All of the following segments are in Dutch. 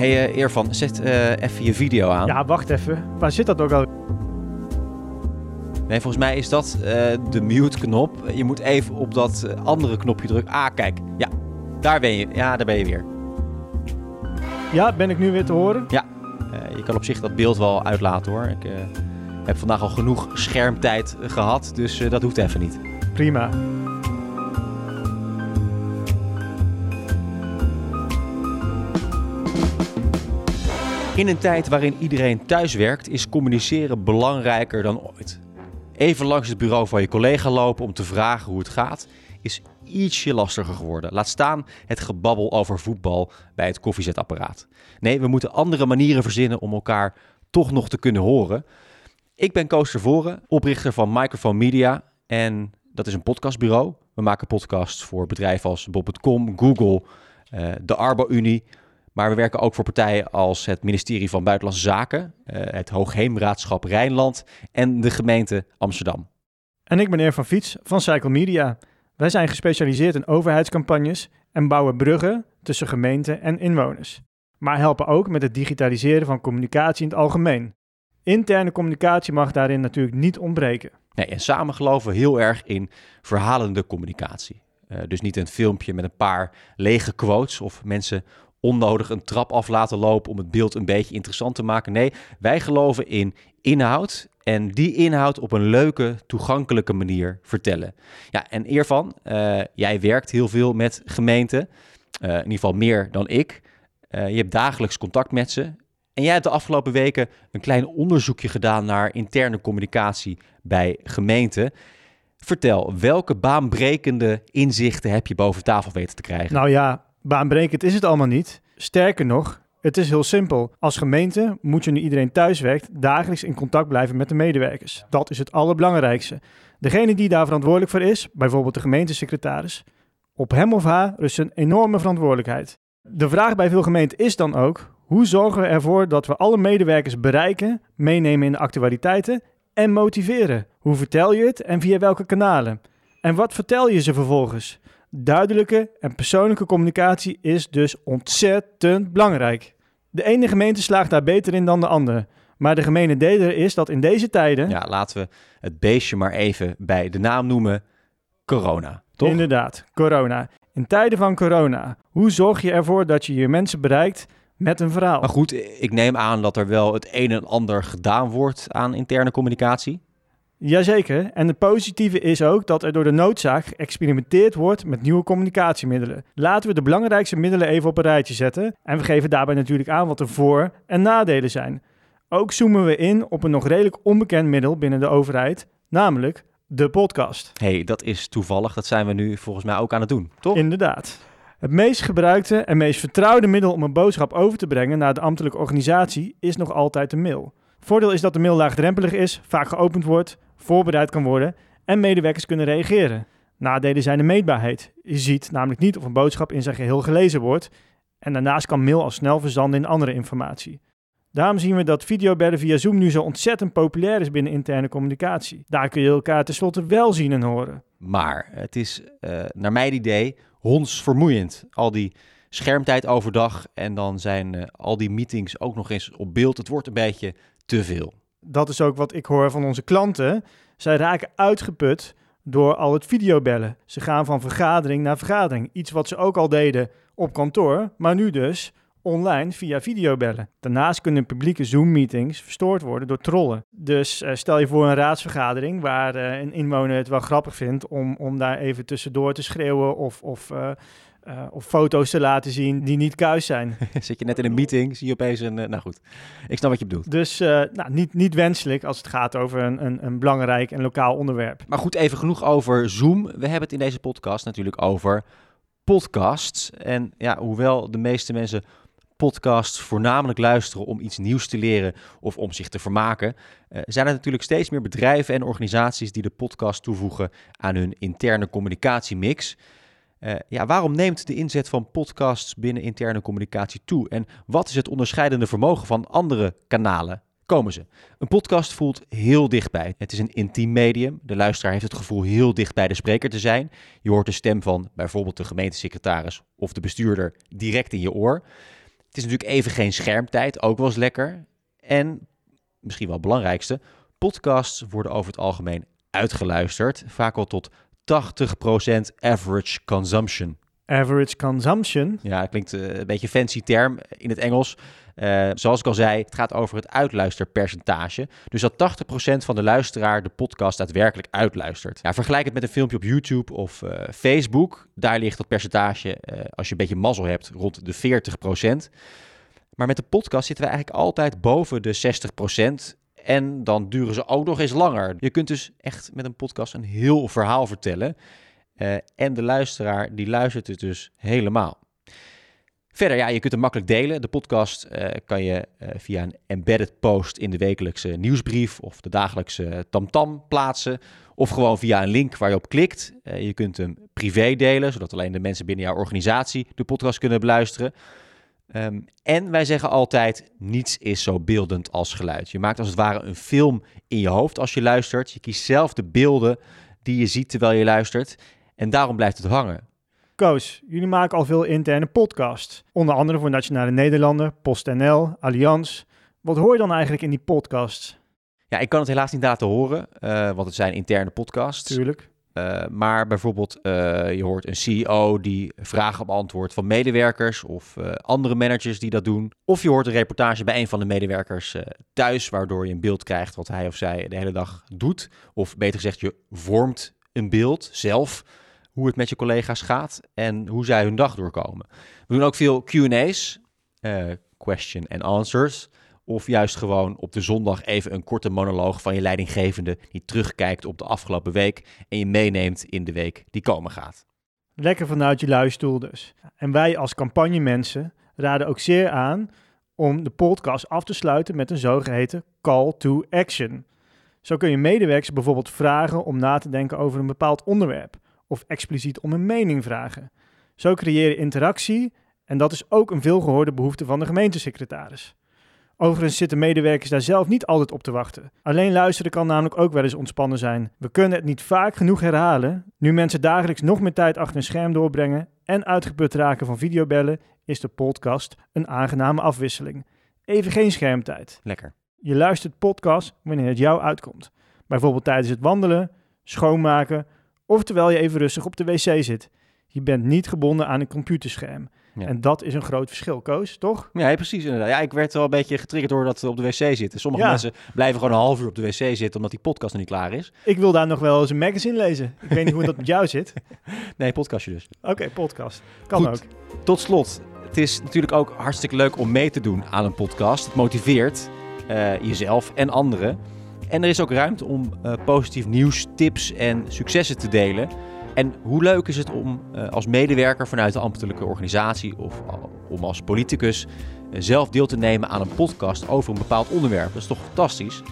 hey, Eervan, zet uh, even je video aan. Ja, wacht even. Waar zit dat ook al? Nee, volgens mij is dat uh, de mute-knop. Je moet even op dat andere knopje drukken. Ah, kijk. Ja, daar ben je. Ja, daar ben je weer. Ja, ben ik nu weer te horen? Ja, je kan op zich dat beeld wel uitlaten hoor. Ik heb vandaag al genoeg schermtijd gehad, dus dat hoeft even niet. Prima. In een tijd waarin iedereen thuis werkt, is communiceren belangrijker dan ooit. Even langs het bureau van je collega lopen om te vragen hoe het gaat, is ietsje lastiger geworden. Laat staan het gebabbel over voetbal bij het koffiezetapparaat. Nee, we moeten andere manieren verzinnen om elkaar toch nog te kunnen horen. Ik ben Koos Tervoren, oprichter van Microphone Media en dat is een podcastbureau. We maken podcasts voor bedrijven als Bob.com, Google, uh, de Arbo-Unie, maar we werken ook voor partijen als het ministerie van Buitenlandse Zaken, uh, het Hoogheemraadschap Rijnland en de gemeente Amsterdam. En ik ben Eer van Fiets van Cycle Media. Wij zijn gespecialiseerd in overheidscampagnes en bouwen bruggen tussen gemeenten en inwoners. Maar helpen ook met het digitaliseren van communicatie in het algemeen. Interne communicatie mag daarin natuurlijk niet ontbreken. Nee, en samen geloven we heel erg in verhalende communicatie. Uh, dus niet een filmpje met een paar lege quotes of mensen onnodig een trap af laten lopen om het beeld een beetje interessant te maken. Nee, wij geloven in inhoud en die inhoud op een leuke, toegankelijke manier vertellen. Ja, en Eervan, uh, jij werkt heel veel met gemeenten, uh, in ieder geval meer dan ik. Uh, je hebt dagelijks contact met ze. En jij hebt de afgelopen weken een klein onderzoekje gedaan naar interne communicatie bij gemeenten. Vertel, welke baanbrekende inzichten heb je boven tafel weten te krijgen? Nou ja, baanbrekend is het allemaal niet. Sterker nog, het is heel simpel. Als gemeente moet je nu iedereen thuiswerkt dagelijks in contact blijven met de medewerkers. Dat is het allerbelangrijkste. Degene die daar verantwoordelijk voor is, bijvoorbeeld de gemeentesecretaris, op hem of haar rust een enorme verantwoordelijkheid. De vraag bij veel gemeenten is dan ook: hoe zorgen we ervoor dat we alle medewerkers bereiken, meenemen in de actualiteiten en motiveren? Hoe vertel je het en via welke kanalen? En wat vertel je ze vervolgens? Duidelijke en persoonlijke communicatie is dus ontzettend belangrijk. De ene gemeente slaagt daar beter in dan de andere. Maar de gemene deler is dat in deze tijden. Ja, laten we het beestje maar even bij de naam noemen: corona. Toch? Inderdaad, corona. In tijden van corona, hoe zorg je ervoor dat je je mensen bereikt met een verhaal? Maar goed, ik neem aan dat er wel het een en ander gedaan wordt aan interne communicatie. Jazeker, en het positieve is ook dat er door de noodzaak geëxperimenteerd wordt met nieuwe communicatiemiddelen. Laten we de belangrijkste middelen even op een rijtje zetten en we geven daarbij natuurlijk aan wat de voor- en nadelen zijn. Ook zoomen we in op een nog redelijk onbekend middel binnen de overheid, namelijk de podcast. hey, dat is toevallig, dat zijn we nu volgens mij ook aan het doen, toch? Inderdaad. Het meest gebruikte en meest vertrouwde middel om een boodschap over te brengen naar de ambtelijke organisatie is nog altijd de mail. Voordeel is dat de mail laagdrempelig is, vaak geopend wordt, voorbereid kan worden en medewerkers kunnen reageren. Nadelen zijn de meetbaarheid. Je ziet namelijk niet of een boodschap in zijn geheel gelezen wordt en daarnaast kan mail al snel verzanden in andere informatie. Daarom zien we dat videobellen via Zoom nu zo ontzettend populair is binnen interne communicatie. Daar kun je elkaar tenslotte wel zien en horen. Maar het is, uh, naar mijn idee, hondsvermoeiend. Al die schermtijd overdag en dan zijn uh, al die meetings ook nog eens op beeld. Het wordt een beetje te veel. Dat is ook wat ik hoor van onze klanten. Zij raken uitgeput door al het videobellen. Ze gaan van vergadering naar vergadering. Iets wat ze ook al deden op kantoor, maar nu dus online via videobellen. Daarnaast kunnen publieke Zoom-meetings verstoord worden door trollen. Dus uh, stel je voor een raadsvergadering waar uh, een inwoner het wel grappig vindt om, om daar even tussendoor te schreeuwen of, of uh, uh, of foto's te laten zien die niet kuis zijn. Zit je net in een meeting, zie je opeens een... Nou goed, ik snap wat je bedoelt. Dus nou, niet, niet wenselijk als het gaat over een, een, een, belangrijk en lokaal onderwerp. Maar goed, even genoeg over Zoom. We hebben het in deze podcast natuurlijk over podcasts. En ja, hoewel de meeste mensen podcasts voornamelijk luisteren om iets nieuws te leren of om zich te vermaken, zijn er natuurlijk steeds meer bedrijven en organisaties die de podcast toevoegen aan hun interne communicatiemix. Uh, ja, waarom neemt de inzet van podcasts binnen interne communicatie toe? En wat is het onderscheidende vermogen van andere kanalen? Komen ze. Een podcast voelt heel dichtbij. Het is een intiem medium. De luisteraar heeft het gevoel heel dicht bij de spreker te zijn. Je hoort de stem van bijvoorbeeld de gemeentesecretaris of de bestuurder direct in je oor. Het is natuurlijk even geen schermtijd, ook wel eens lekker. En misschien wel het belangrijkste, podcasts worden over het algemeen uitgeluisterd, vaak al tot 80% average consumption. Average consumption. Ja, klinkt uh, een beetje fancy term in het Engels. Uh, zoals ik al zei, het gaat over het uitluisterpercentage. Dus dat 80% van de luisteraar de podcast daadwerkelijk uitluistert. Ja, vergelijk het met een filmpje op YouTube of uh, Facebook. Daar ligt dat percentage, als je een beetje mazzel hebt, rond de 40%. Maar met de podcast zitten we eigenlijk altijd boven de 60%. En dan duren ze ook nog eens langer. Je kunt dus echt met een podcast een heel verhaal vertellen. Uh, en de luisteraar die luistert het dus helemaal. Verder, ja, je kunt hem makkelijk delen. De podcast uh, kan je uh, via een embedded post in de wekelijkse nieuwsbrief of de dagelijkse tamtam plaatsen. Of gewoon via een link waar je op klikt. je kunt hem privé delen, zodat alleen de mensen binnen jouw organisatie de podcast kunnen beluisteren. Um, en wij zeggen altijd, niets is zo beeldend als geluid. Je maakt als het ware een film in je hoofd als je luistert. Je kiest zelf de beelden die je ziet terwijl je luistert. En daarom blijft het hangen. Koos, jullie maken al veel interne podcasts. Onder andere voor Nationale Nederlanden, PostNL, Allianz. Wat hoor je dan eigenlijk in die podcasts? Ja, ik kan het helaas niet laten horen, uh, want het zijn interne podcasts. Tuurlijk. Uh, maar bijvoorbeeld, uh, je hoort een CEO die vragen beantwoordt van medewerkers of uh, andere managers die dat doen. Of je hoort een reportage bij een van de medewerkers thuis, waardoor je een beeld krijgt wat hij of zij de hele dag doet. Of beter gezegd, je vormt een beeld zelf hoe het met je collega's gaat en hoe zij hun dag doorkomen. We doen ook veel Q&A's, question and answers. Of juist gewoon op de zondag even een korte monoloog van je leidinggevende die terugkijkt op de afgelopen week en je meeneemt in de week die komen gaat. Lekker vanuit je luistoel dus. En wij als campagnemensen raden ook zeer aan om de podcast af te sluiten met een zogeheten call to action. Zo kun je medewerkers bijvoorbeeld vragen om na te denken over een bepaald onderwerp of expliciet om een mening vragen. Zo creëer je interactie en dat is ook een veelgehoorde behoefte van de gemeentesecretaris. Overigens zitten medewerkers daar zelf niet altijd op te wachten. Alleen luisteren kan namelijk ook wel eens ontspannen zijn. We kunnen het niet vaak genoeg herhalen. Nu mensen dagelijks nog meer tijd achter een scherm doorbrengen en uitgeput raken van videobellen, is de podcast een aangename afwisseling. Even geen schermtijd. Lekker. Je luistert podcast wanneer het jou uitkomt. Bijvoorbeeld tijdens het wandelen, schoonmaken of terwijl je even rustig op de wc zit. Je bent niet gebonden aan een computerscherm. Ja. En dat is een groot verschil, Koos, toch? Ja, precies. Inderdaad. Ja, ik werd wel een beetje getriggerd door dat op de wc zitten. Sommige ja. mensen blijven gewoon een half uur op de wc zitten omdat die podcast nog niet klaar is. Ik wil daar nog wel eens een magazine lezen. Ik weet niet hoe dat met jou zit. Nee, podcastje dus. Oké, okay, podcast. Kan Goed. ook. Tot slot, het is natuurlijk ook hartstikke leuk om mee te doen aan een podcast. Het motiveert uh, jezelf en anderen. En er is ook ruimte om uh, positief nieuws, tips en successen te delen. En hoe leuk is het om uh, als medewerker vanuit de ambtelijke organisatie of om als politicus uh, zelf deel te nemen aan een podcast over een bepaald onderwerp? Dat is toch fantastisch?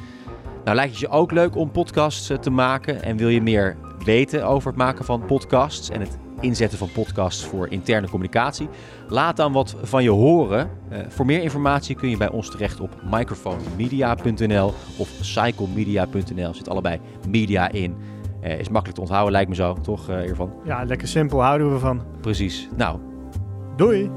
Nou, lijkt het je ook leuk om podcasts te maken en wil je meer weten over het maken van podcasts en het inzetten van podcasts voor interne communicatie? Laat dan wat van je horen. voor meer informatie kun je bij ons terecht op microphonemedia.nl of cyclemedia.nl. Zit allebei media in. Uh, is makkelijk te onthouden, lijkt me zo, toch, uh, hiervan? Ja, lekker simpel, houden we van. Precies. Nou. Doei!